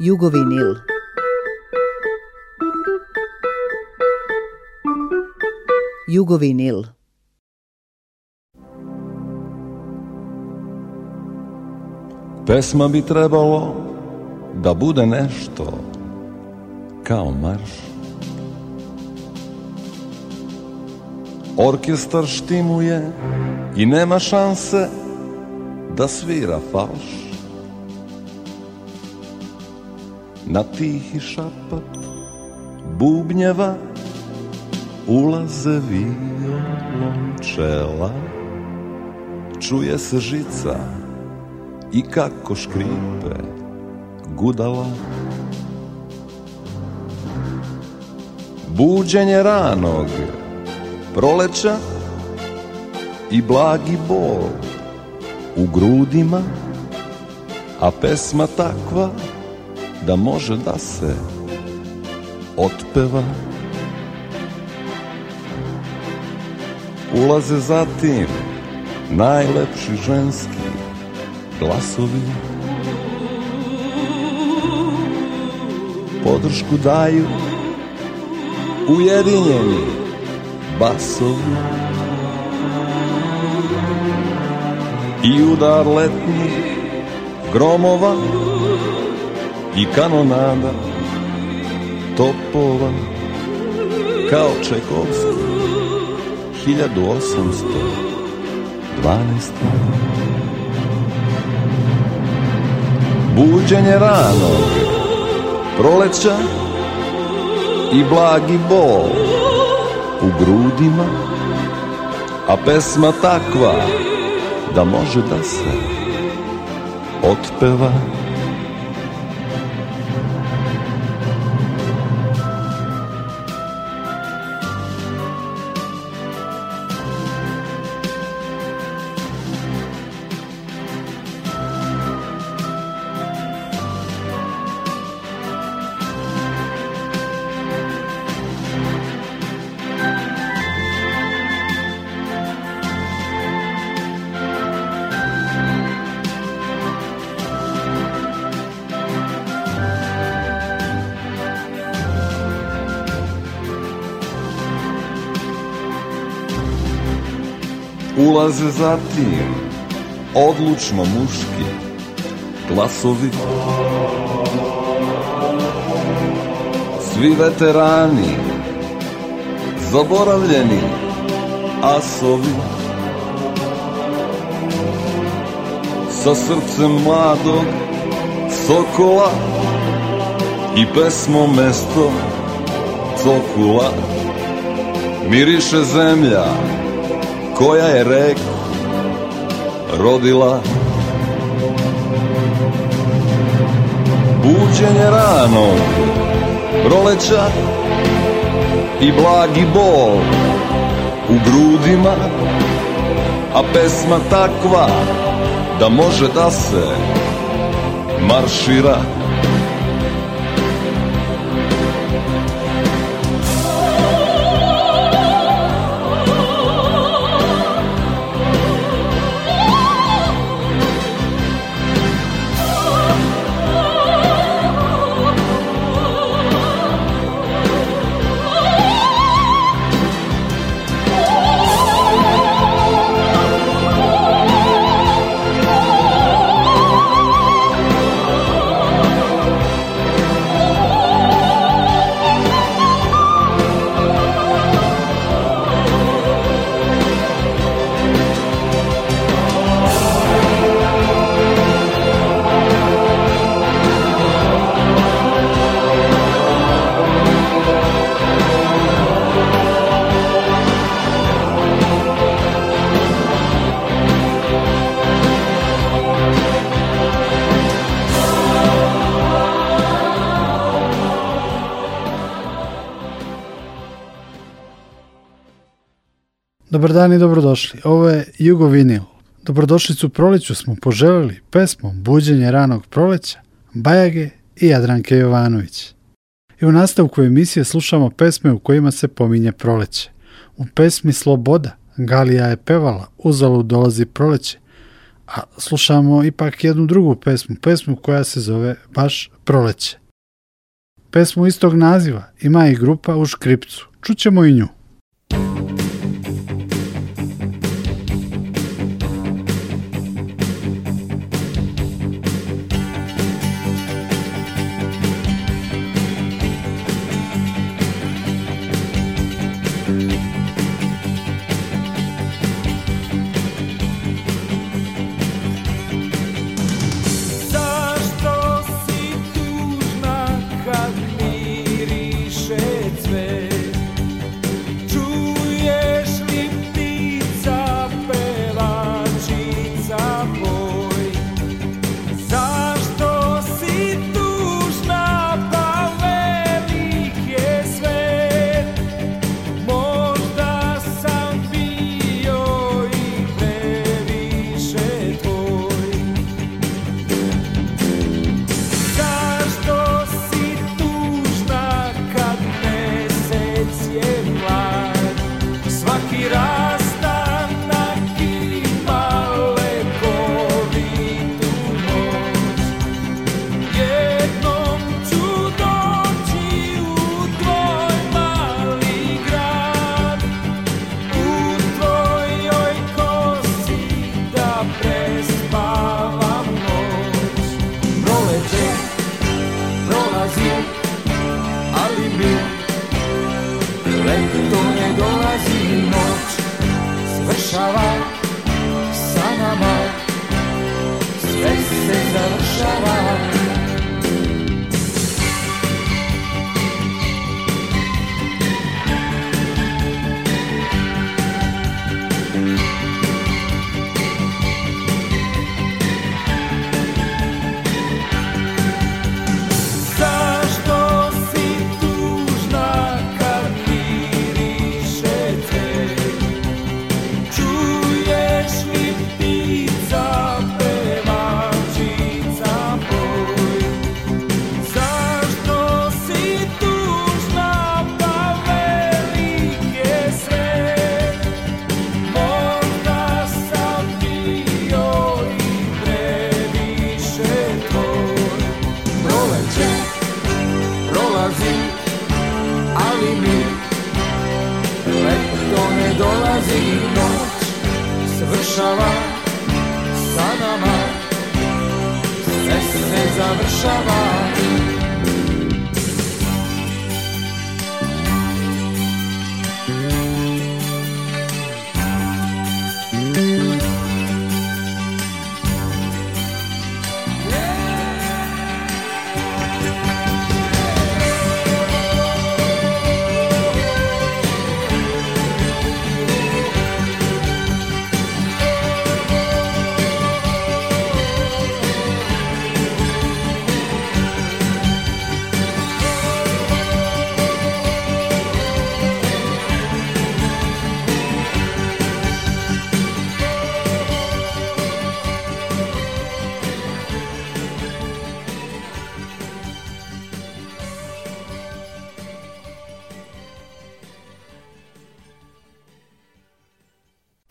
Jugovinil. Jugovinil. Pesma bi trebalo da bude nešto kao marš. Orkestar štimuje i nema šanse da svira falš. na tihi šapat bubnjeva ulaze čela čuje se žica i kako škripe gudala buđenje ranog proleća i blagi bol u grudima a pesma takva da može da se otpeva Ulaze zatim najlepši ženski glasovi Podršku daju ujedinjeni basovi I udar letnih gromova i kanonada topova kao Čekovski 1812. je rano proleća i blagi bol u grudima, a pesma takva da može da se otpeva. odlučno muški glasovi Svi veterani Zaboravljeni asovi Sa srcem mladog sokola I pesmo mesto cokula Miriše zemlja koja je reka rodila Buđenje rano, proleća i blagi bol u grudima A pesma takva da može da se maršira Dobar dan i dobrodošli. Ovo je Jugo Vinil. Dobrodošlicu proleću smo poželjeli pesmom Buđenje ranog proleća, Bajage i Jadranke Jovanović. I u nastavku emisije slušamo pesme u kojima se pominje proleće. U pesmi Sloboda Galija je pevala Uzalu dolazi proleće, a slušamo ipak jednu drugu pesmu, pesmu koja se zove baš Proleće. Pesmu istog naziva ima i grupa u škripcu. Čućemo i nju.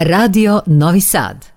Radio Novi Sad.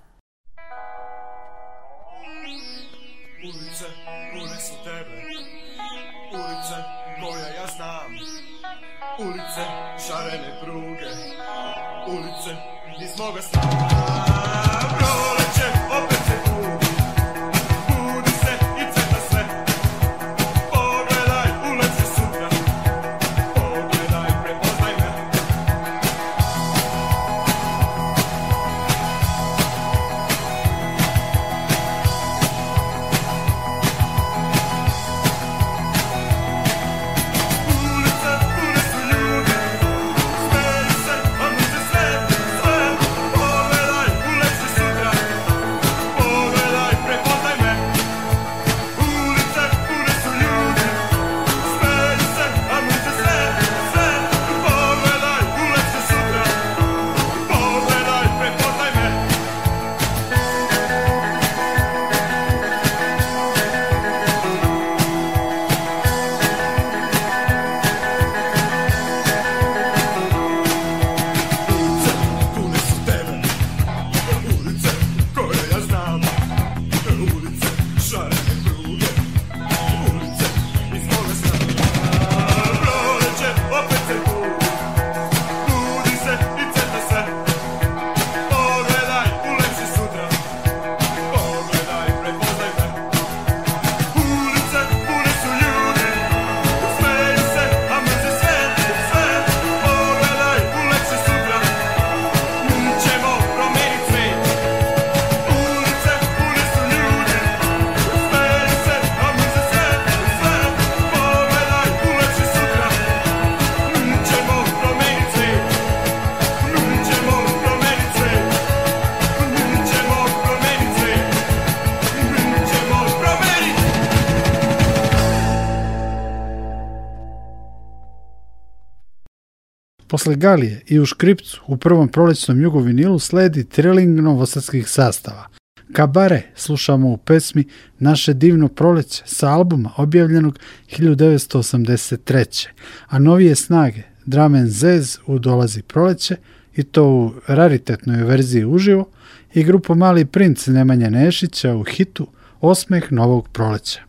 Posle Galije i u Škripcu u prvom prolećnom jugovinilu sledi triling novosadskih sastava. Kabare slušamo u pesmi Naše divno proleće sa albuma objavljenog 1983. A novije snage Dramen Zez u Dolazi proleće i to u raritetnoj verziji uživo i grupu Mali princ Nemanja Nešića u hitu Osmeh novog proleća.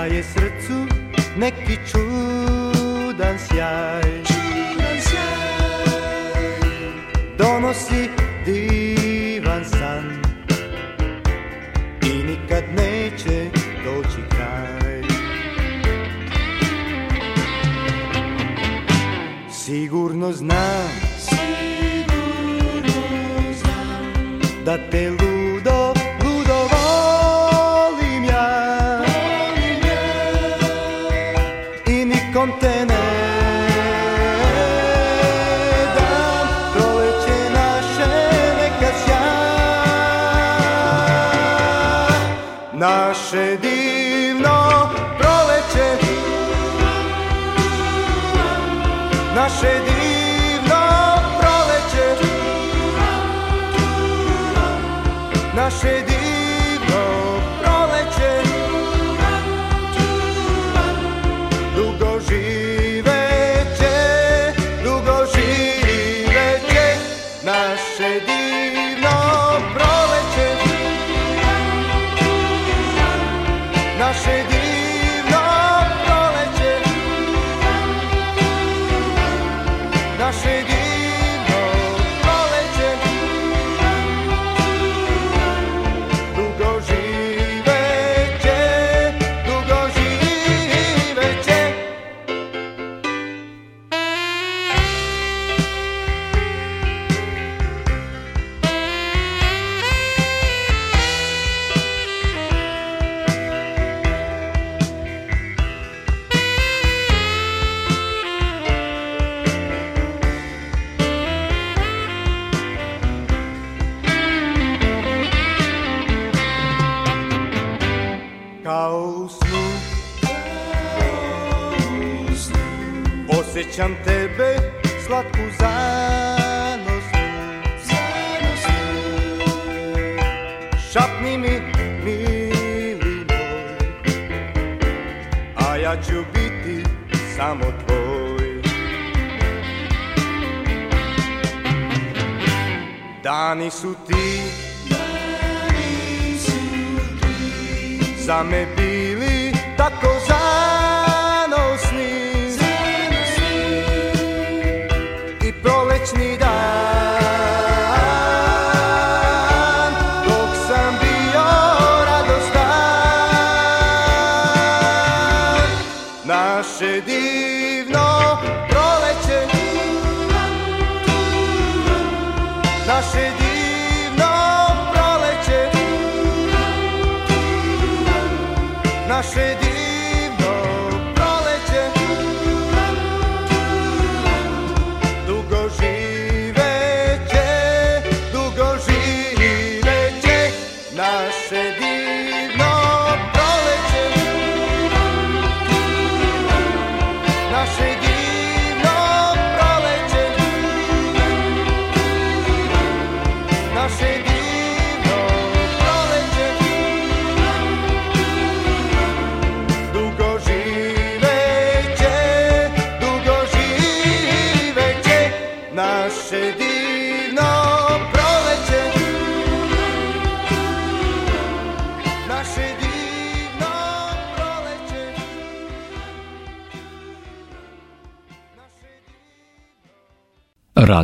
daje srcu neki čudan sjaj. Čudan sjaj. Donosi divan san i nikad neće doći kraj. Sigurno znam, Sigurno znam da te şey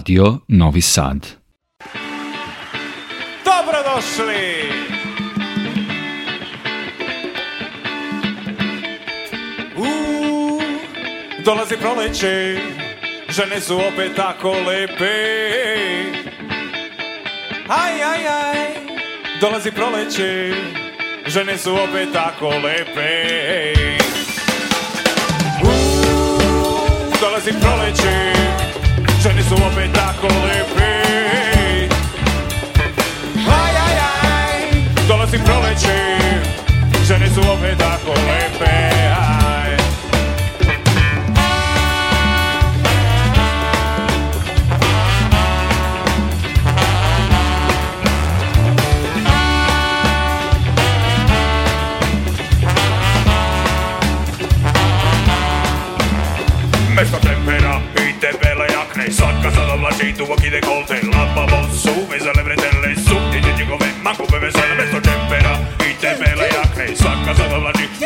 Radio Novi Sad. Dobrodošli! dolazi proleće, žene su opet tako lepe. Aj, aj, aj, dolazi proleće, žene su opet tako lepe. U, dolazi proleće, Ženi su opet tako lepe Aj, aj, aj, dolazi proleće Žene su opet tako lepe aj vakide kolten Labba su, vezale vretele su Ti I njegove maku peve sada mesto čempera I tepele jakne, svaka la vlači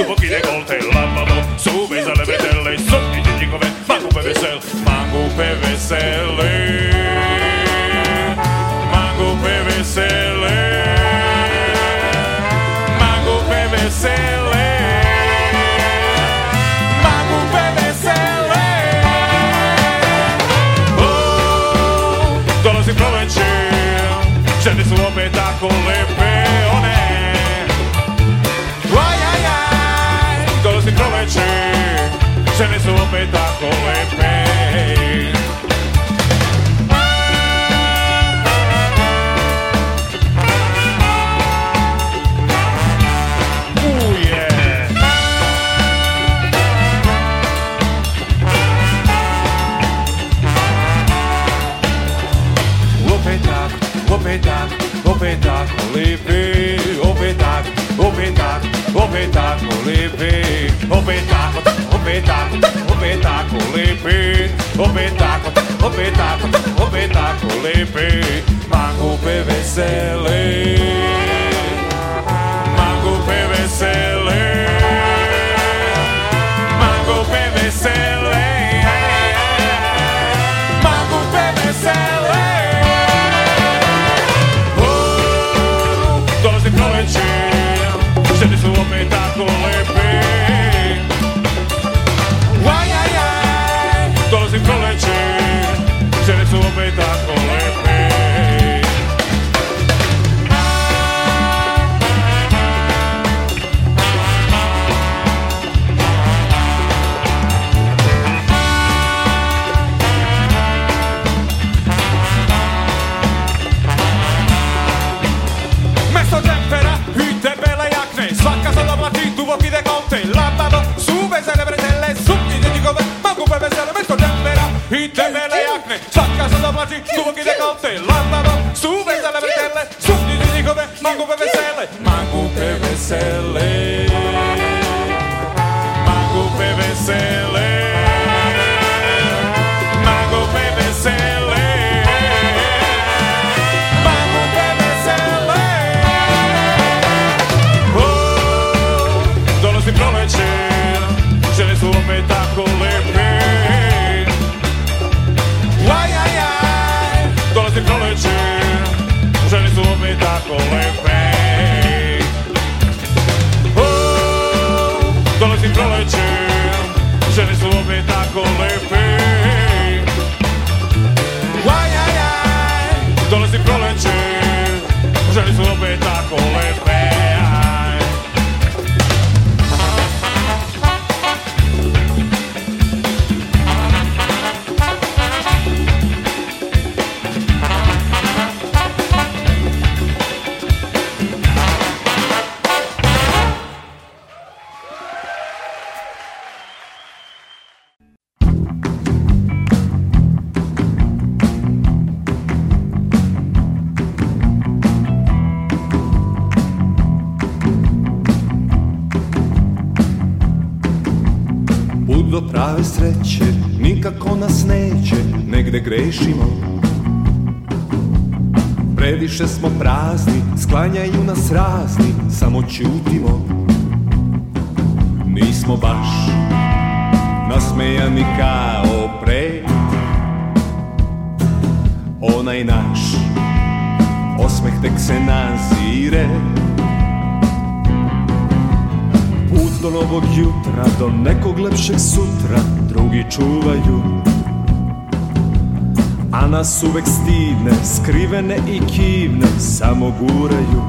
prave sreće nikako nas neće, negde grešimo. Previše smo prazni, sklanjaju nas razni, samo čutimo. Nismo baš nasmejani kao pre. Onaj naš osmeh tek se nazire. do novog jutra, do nekog lepšeg sutra drugi čuvaju. A nas uvek stidne, skrivene i kivne, samo guraju.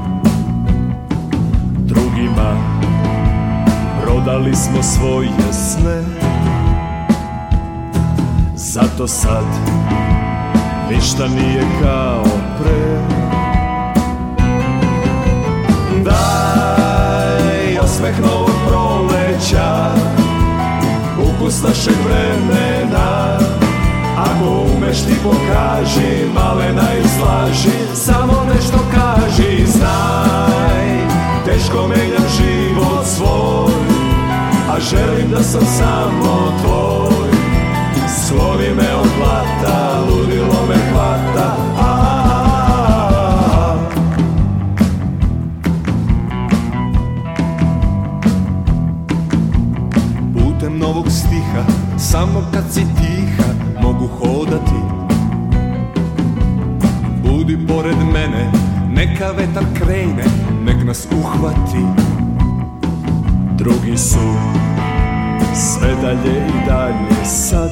Drugima prodali smo svoje sne, zato sad ništa nije kao pre. Daj, osmeh novo sreća Ukus našeg vremena Ako umeš ti pokaži Malena najslaži. Samo nešto kaži Znaj Teško menjam život svoj A želim da sam samo tvoj Slovi me od plata, Ludilo me hvata Samo kad si tiha mogu hodati Budi pored mene, neka vetar krene Nek nas uhvati Drugi su sve dalje i dalje sad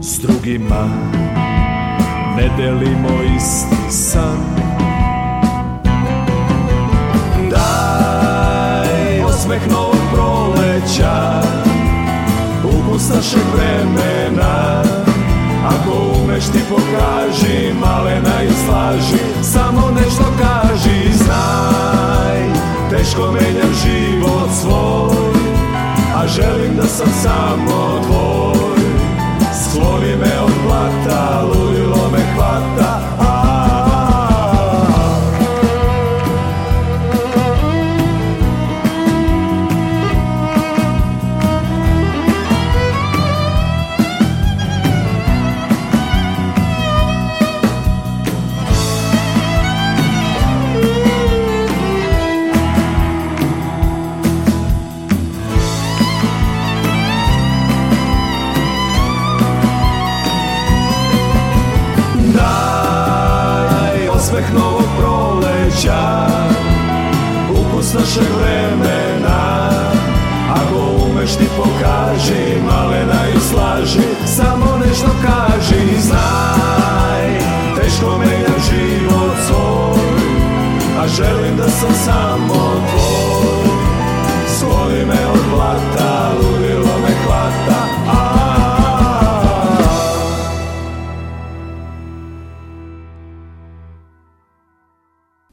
S drugima ne delimo isti san Daj osmeh novog proleća ustaše vremena Ako umeš ti pokaži, malena i slaži Samo nešto kaži, znaj Teško menjam život svoj A želim da sam samo tvoj Skloni me od plata, ludilo me hvata našeg vremena Ako umeš ti pokaži, malena i slaži Samo nešto kaži, znaj Teško menja život svoj A želim da sam samo tvoj Svoli me od blata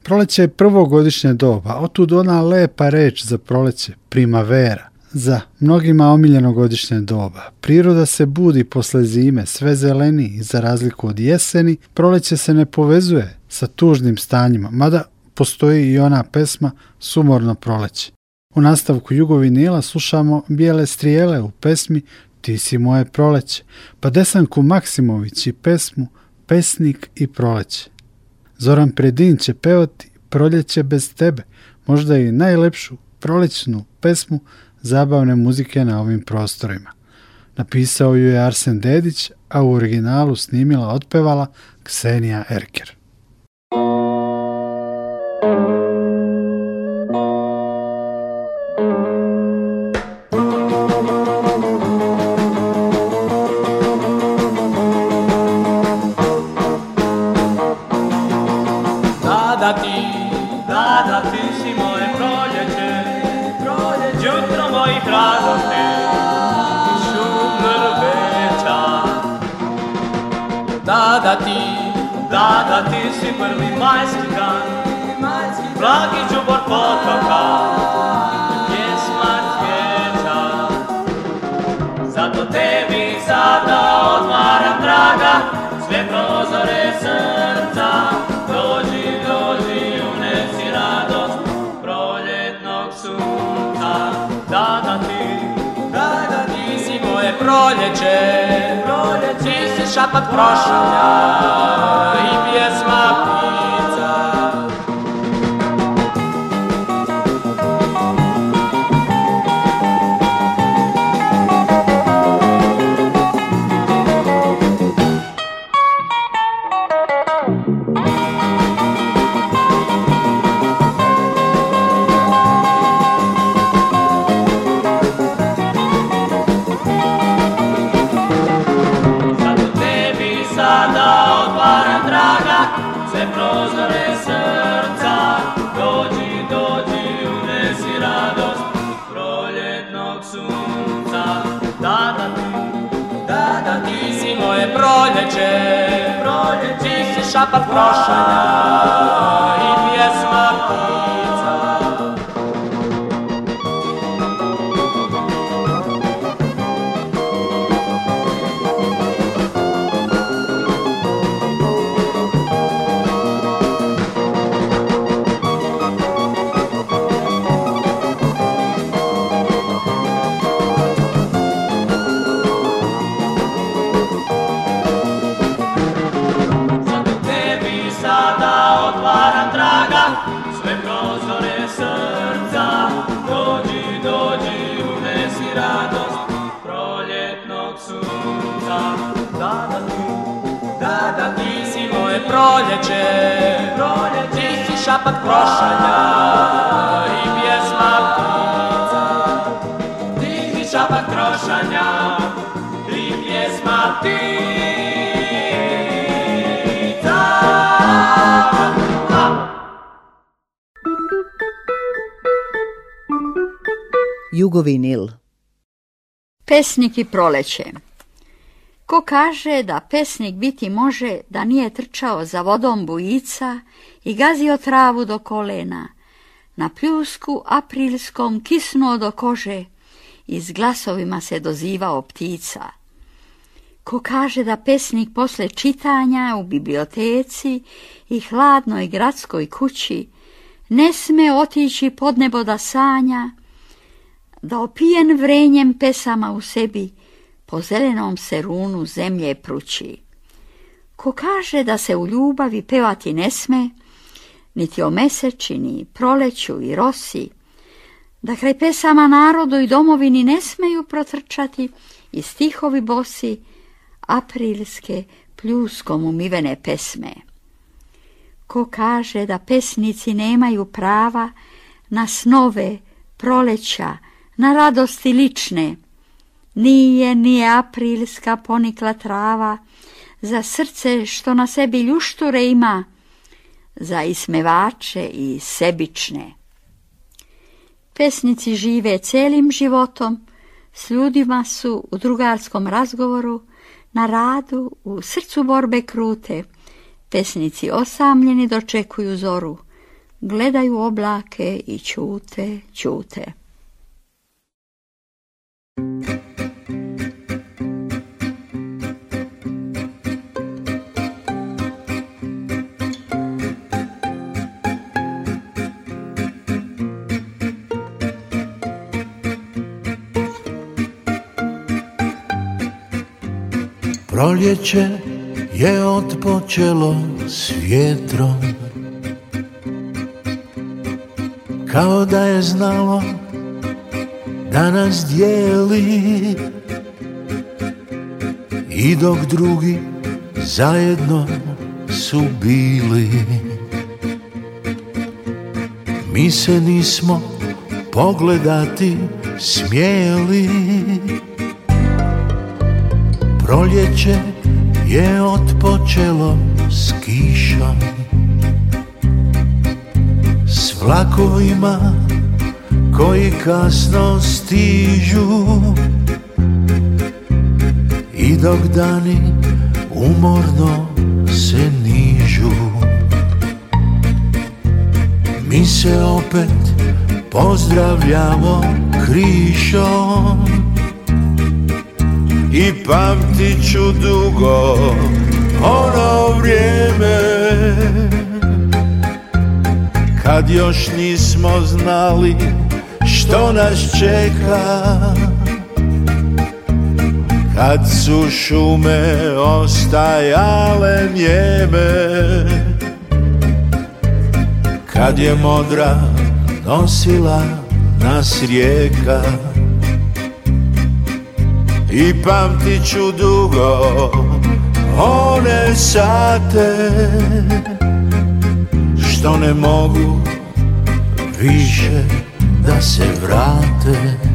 Proleće je godišnje doba, otud ona lepa reč za proleće, primavera. Za mnogima omiljeno godišnje doba. Priroda se budi posle zime, sve zeleni i za razliku od jeseni, proleće se ne povezuje sa tužnim stanjima, mada postoji i ona pesma Sumorno proleće. U nastavku Jugovinila slušamo Bijele strijele u pesmi Ti si moje proleće, pa Desanku Maksimović i pesmu Pesnik i proleće. Zoran Predin će pevati Proljeće bez tebe, možda i najlepšu prolećnu pesmu zabavne muzike na ovim prostorima. Napisao ju je Arsen Dedić, a u originalu snimila otpevala Ksenija Erker. Jugovinil. Pesnik i proleće Ko kaže da pesnik biti može da nije trčao za vodom bujica i gazio travu do kolena, na pljusku aprilskom kisnuo do kože i s glasovima se dozivao ptica. Ko kaže da pesnik posle čitanja u biblioteci i hladnoj gradskoj kući ne sme otići pod nebo da sanja, da opijen vrenjem pesama u sebi po zelenom serunu zemlje pruči. Ko kaže da se u ljubavi pevati ne sme, niti o mesečini, proleću i rosi, da kraj pesama narodu i domovini ne smeju protrčati i stihovi bosi aprilske pljuskom umivene pesme. Ko kaže da pesnici nemaju prava na snove, proleća, na radosti lične. Nije nije aprilska ponikla trava, za srce što na sebi ljušture ima, za ismevače i sebične. Pesnici žive celim životom, s ljudima su u drugarskom razgovoru, na radu, u srcu borbe krute. Pesnici osamljeni dočekuju zoru, gledaju oblake i čute, čute. Proljeće je otpočelo s vjetrom Kao da je znalo danas nas dijeli i dok drugi zajedno su bili mi se nismo pogledati smjeli Proljeće je otpočelo s kišom S vlakovima koji kasno stižu i dok dani umorno se nižu Mi se opet pozdravljamo krišom I pamtit ću dugo ono vrijeme Kad još nismo znali što nas čeka Kad su šume ostajale njeme Kad je modra nosila nas rijeka I pamtit ću dugo one sate Što ne mogu više da se vrate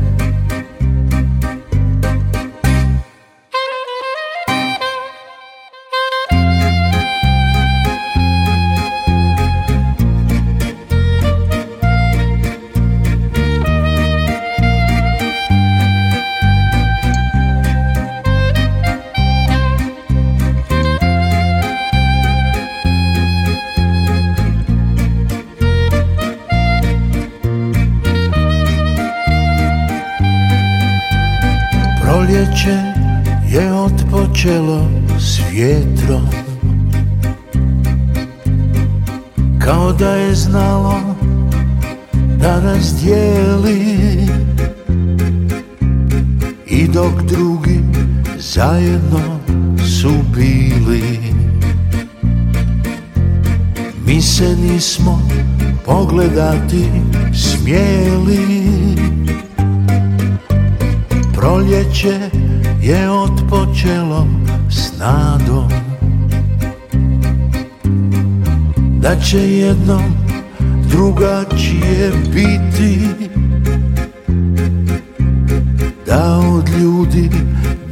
počelo s vjetrom Kao da je znalo da nas dijeli I dok drugi zajedno su bili Mi se nismo pogledati smjeli Proljeće je otpočelo s nadom Da će jednom drugačije biti Da od ljudi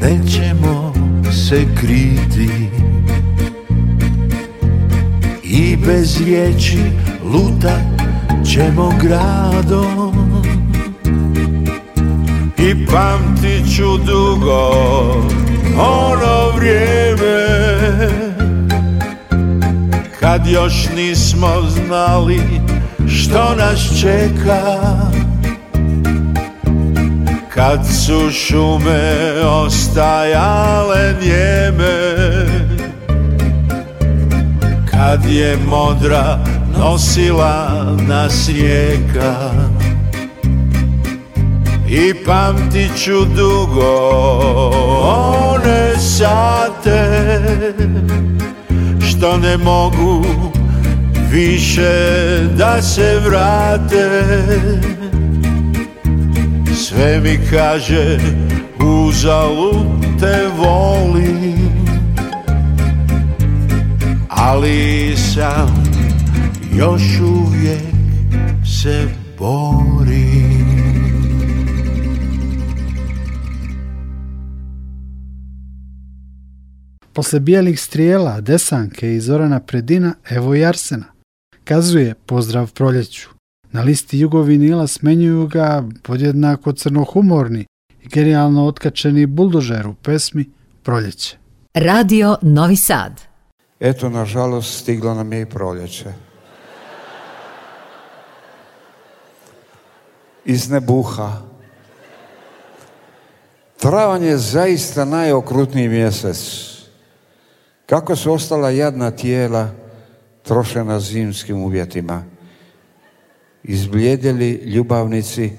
nećemo se kriti I bez riječi luta ćemo gradom ću dugo ono vrijeme Kad još nismo znali što nas čeka Kad su šume ostajale njeme Kad je modra nosila nas rijeka i pamtit ću dugo one sate što ne mogu više da se vrate sve mi kaže uzalud te volim ali sam još uvijek se bolim Poslije bijelih strijela, desanke i Zorana Predina, evo i Arsena. Kazuje pozdrav proljeću. Na listi jugovinila smenjuju ga podjednako crnohumorni i genijalno otkačeni buldožer u pesmi Proljeće. Radio Novi Sad Eto, nažalost, stiglo nam je i proljeće. Iz nebuha. Travanje je zaista najokrutniji mjesec. Kako su ostala jadna tijela trošena zimskim uvjetima? Izblijedili ljubavnici,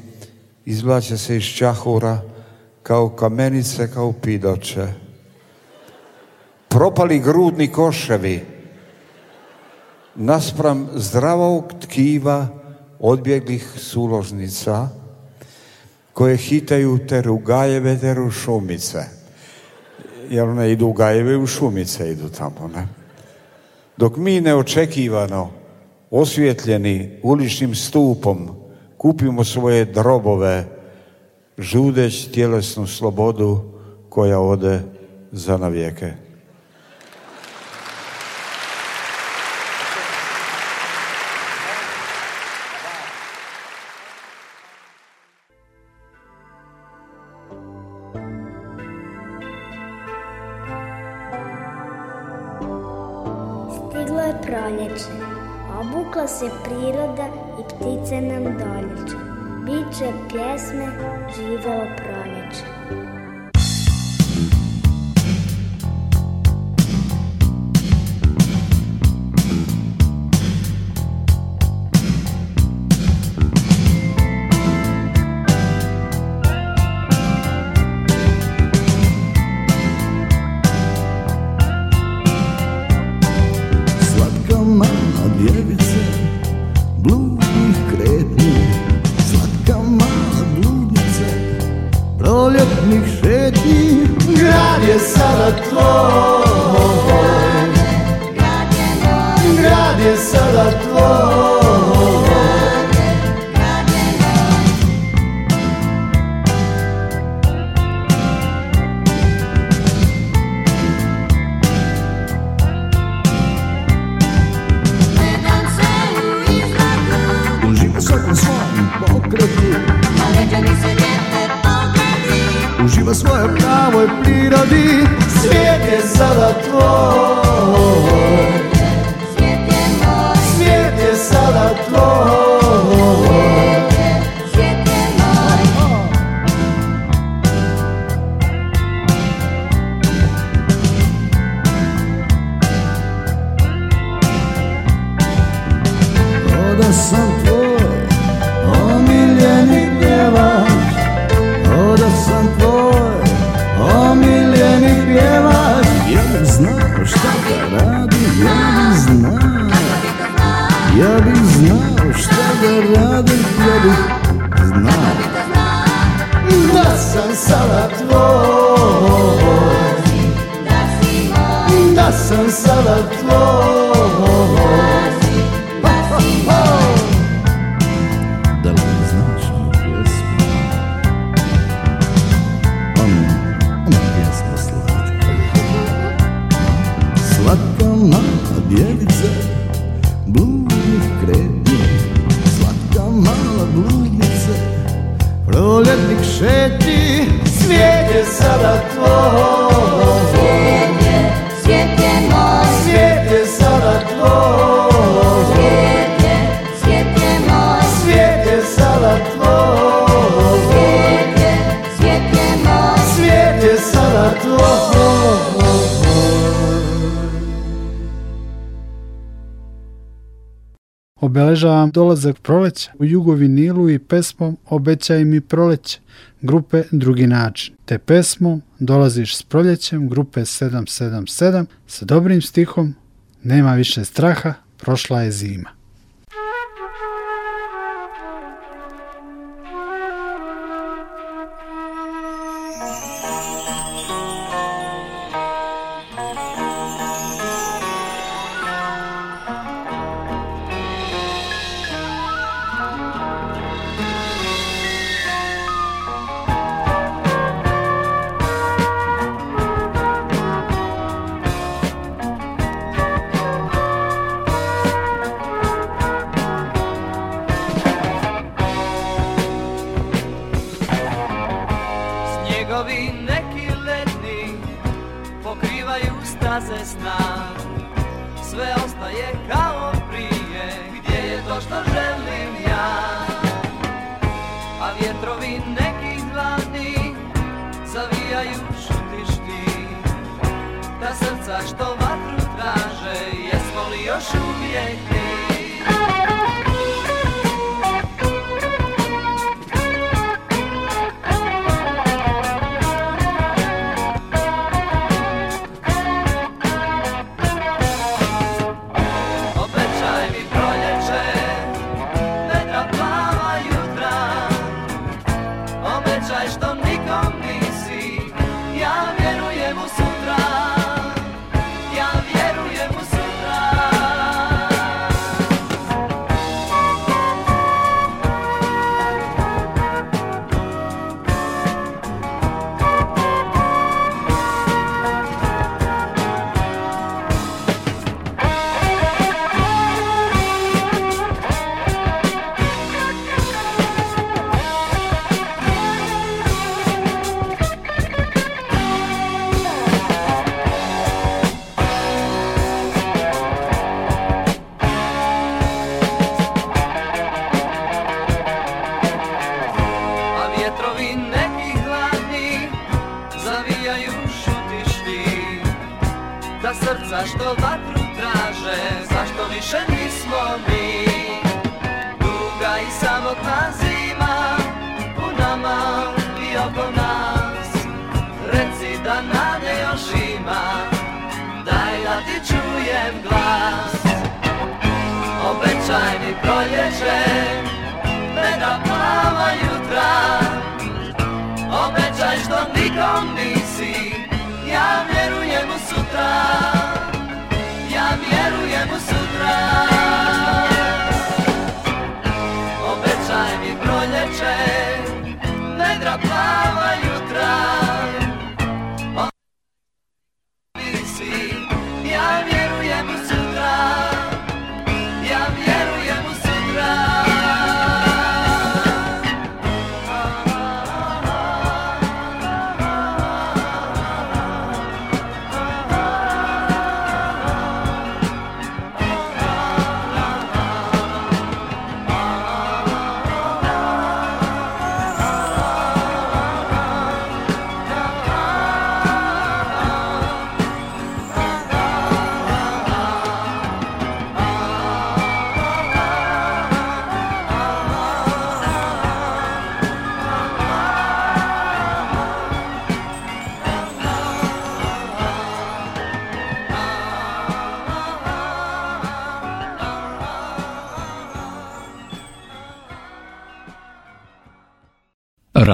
izvlače se iz čahura kao kamenice, kao pidoče. Propali grudni koševi, naspram zdravog tkiva odbjeglih suložnica koje hitaju te rugajeve, te rušumice jer one idu u gajeve i u šumice idu tamo. Ne? Dok mi neočekivano osvjetljeni uličnim stupom kupimo svoje drobove žudeć tjelesnu slobodu koja ode za navijeke. samoj prirodi Svijet je sada tvoj Obeležavam dolazak proleća u Jugovinilu i pesmom Obećaj mi proleće grupe Drugi način, te pesmom Dolaziš s proljećem grupe 777 sa dobrim stihom Nema više straha, prošla je zima.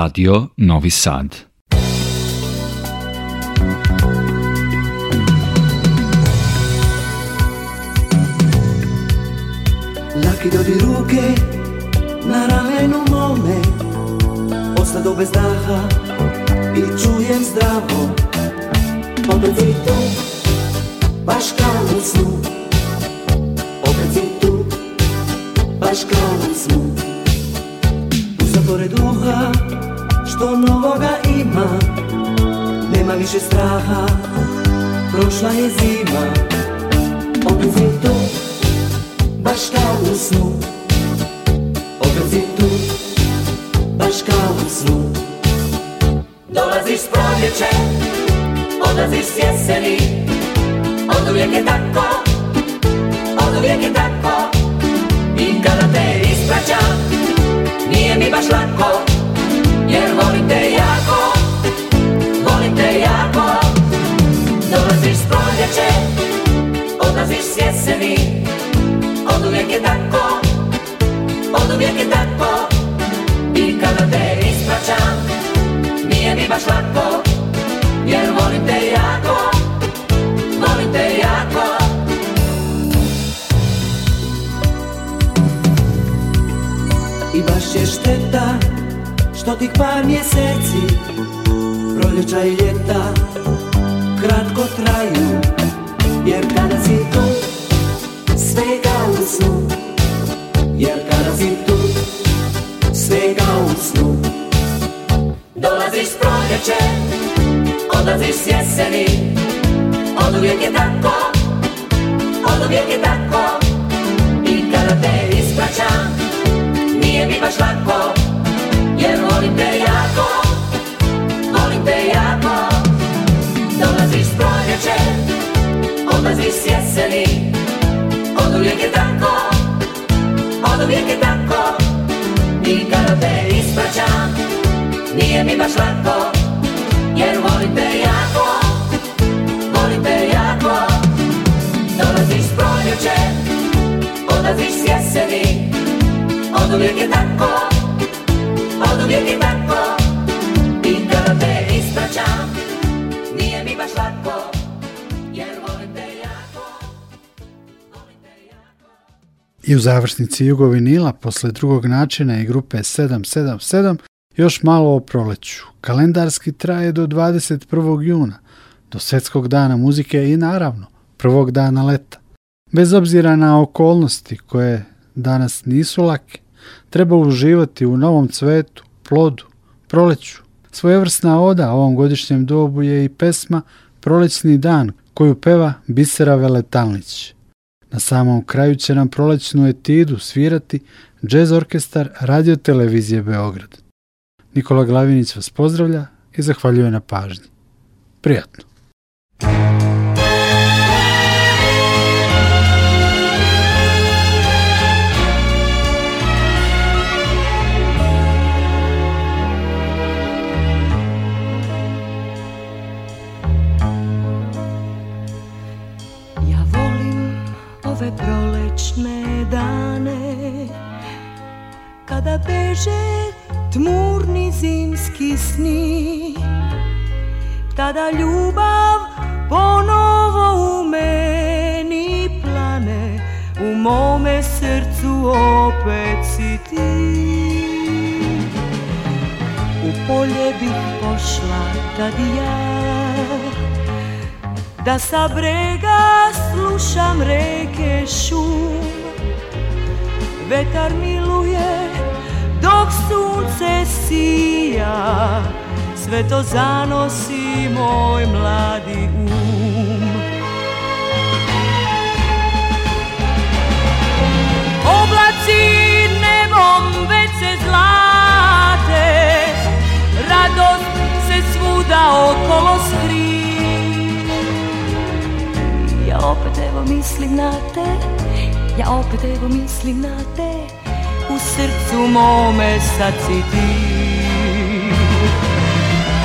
Radio Novi Sad. završnici Jugovinila posle drugog načina i grupe 777 još malo o proleću. Kalendarski traje do 21. juna, do svetskog dana muzike i naravno prvog dana leta. Bez obzira na okolnosti koje danas nisu lake, treba uživati u novom cvetu, plodu, proleću. Svojevrsna oda ovom godišnjem dobu je i pesma Prolećni dan koju peva Bisera Veletalnić. Na samom kraju će nam prolećnu etidu svirati džez orkestar Radio Televizije Beograd. Nikola Glavinić vas pozdravlja i zahvaljuje na pažnji. Prijatno! kada beže tmurni zimski sni Tada ljubav ponovo u meni plane U mome srcu opet si ti U polje bi pošla tad ja Da sa brega slušam reke šum Vetar miluje dok sunce sija sve to zanosi moj mladi um Oblaci nebom već se zlate Radost se svuda okolo skri Ja opet evo mislim na te Ja opet evo mislim na te u srcu mome sad si ti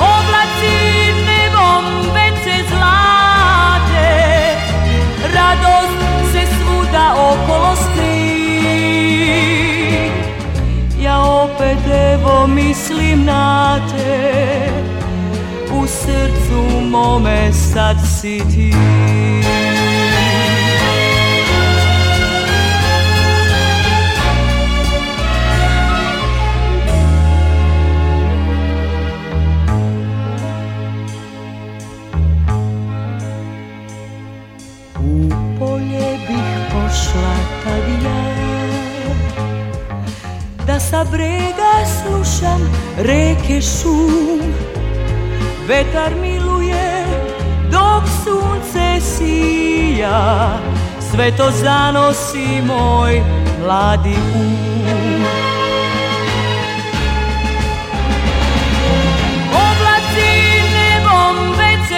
Oblaci nebom već zlate Radost se svuda okolo skri Ja opet evo mislim na te U srcu mome sad si ti brega slušam reke šum Vetar miluje dok sunce sija Sve to zanosi moj mladi um Oblaci nebom već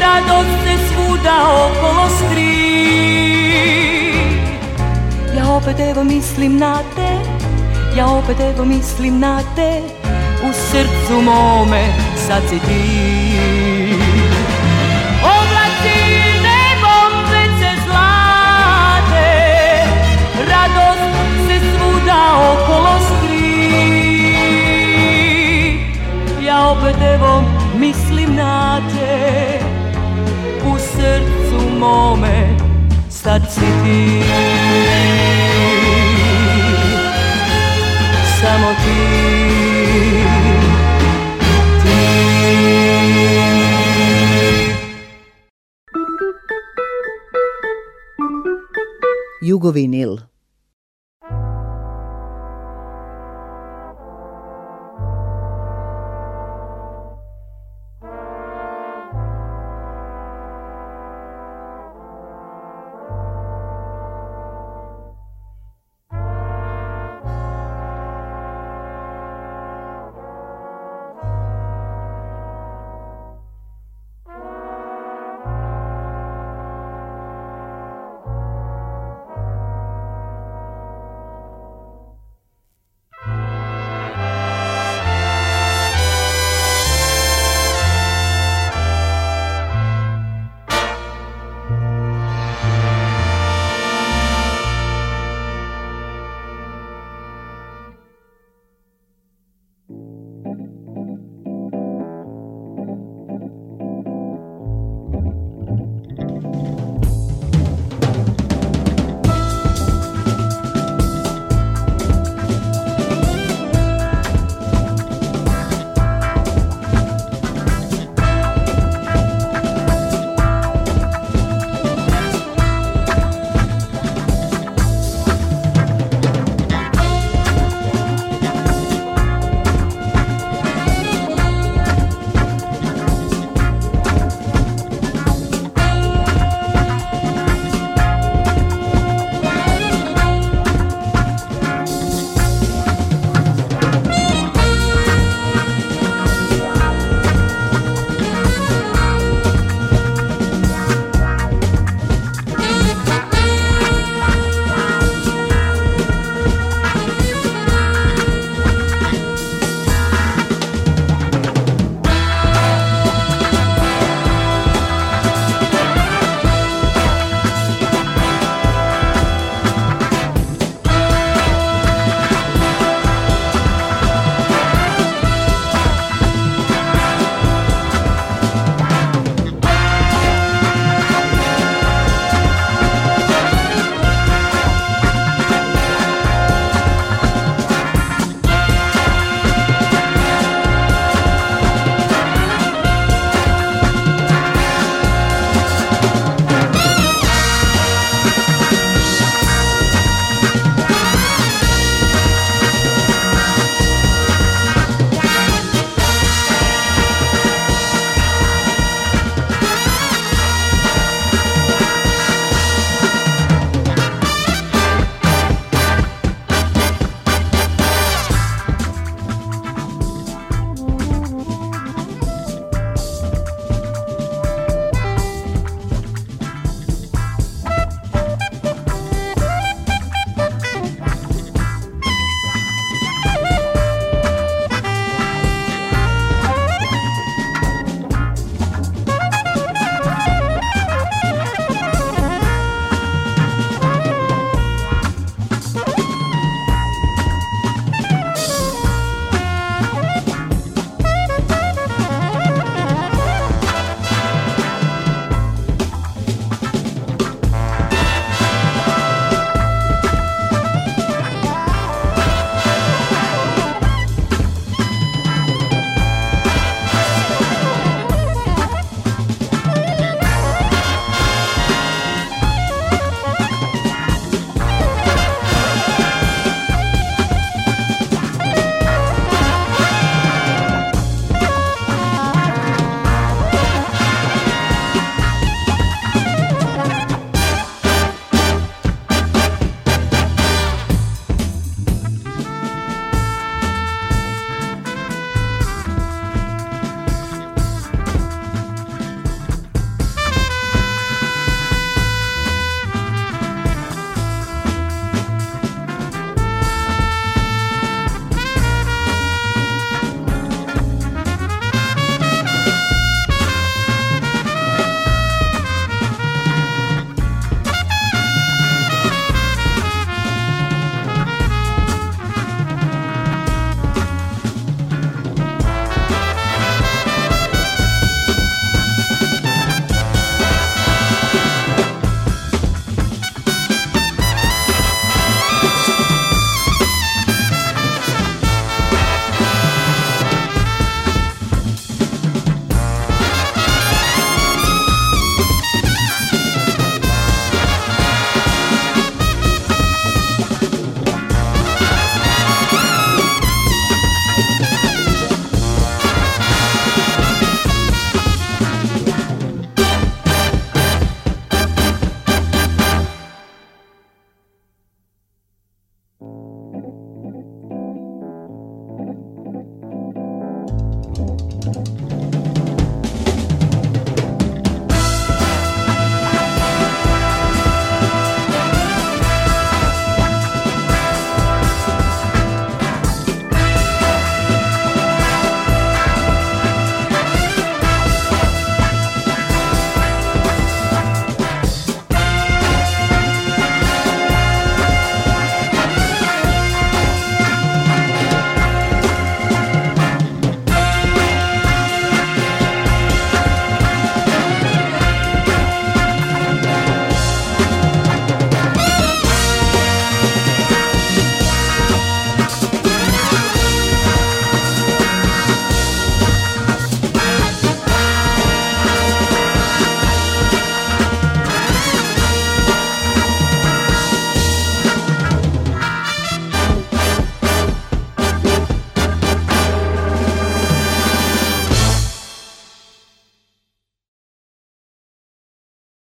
Radost se svuda okolo opet evo mislim na te Ja opet evo mislim na te U srcu mome sad si ti Oblaci nebom već zlate Radost se svuda okolo Ja opet evo mislim na te U srcu mome sad si ti Dugovinil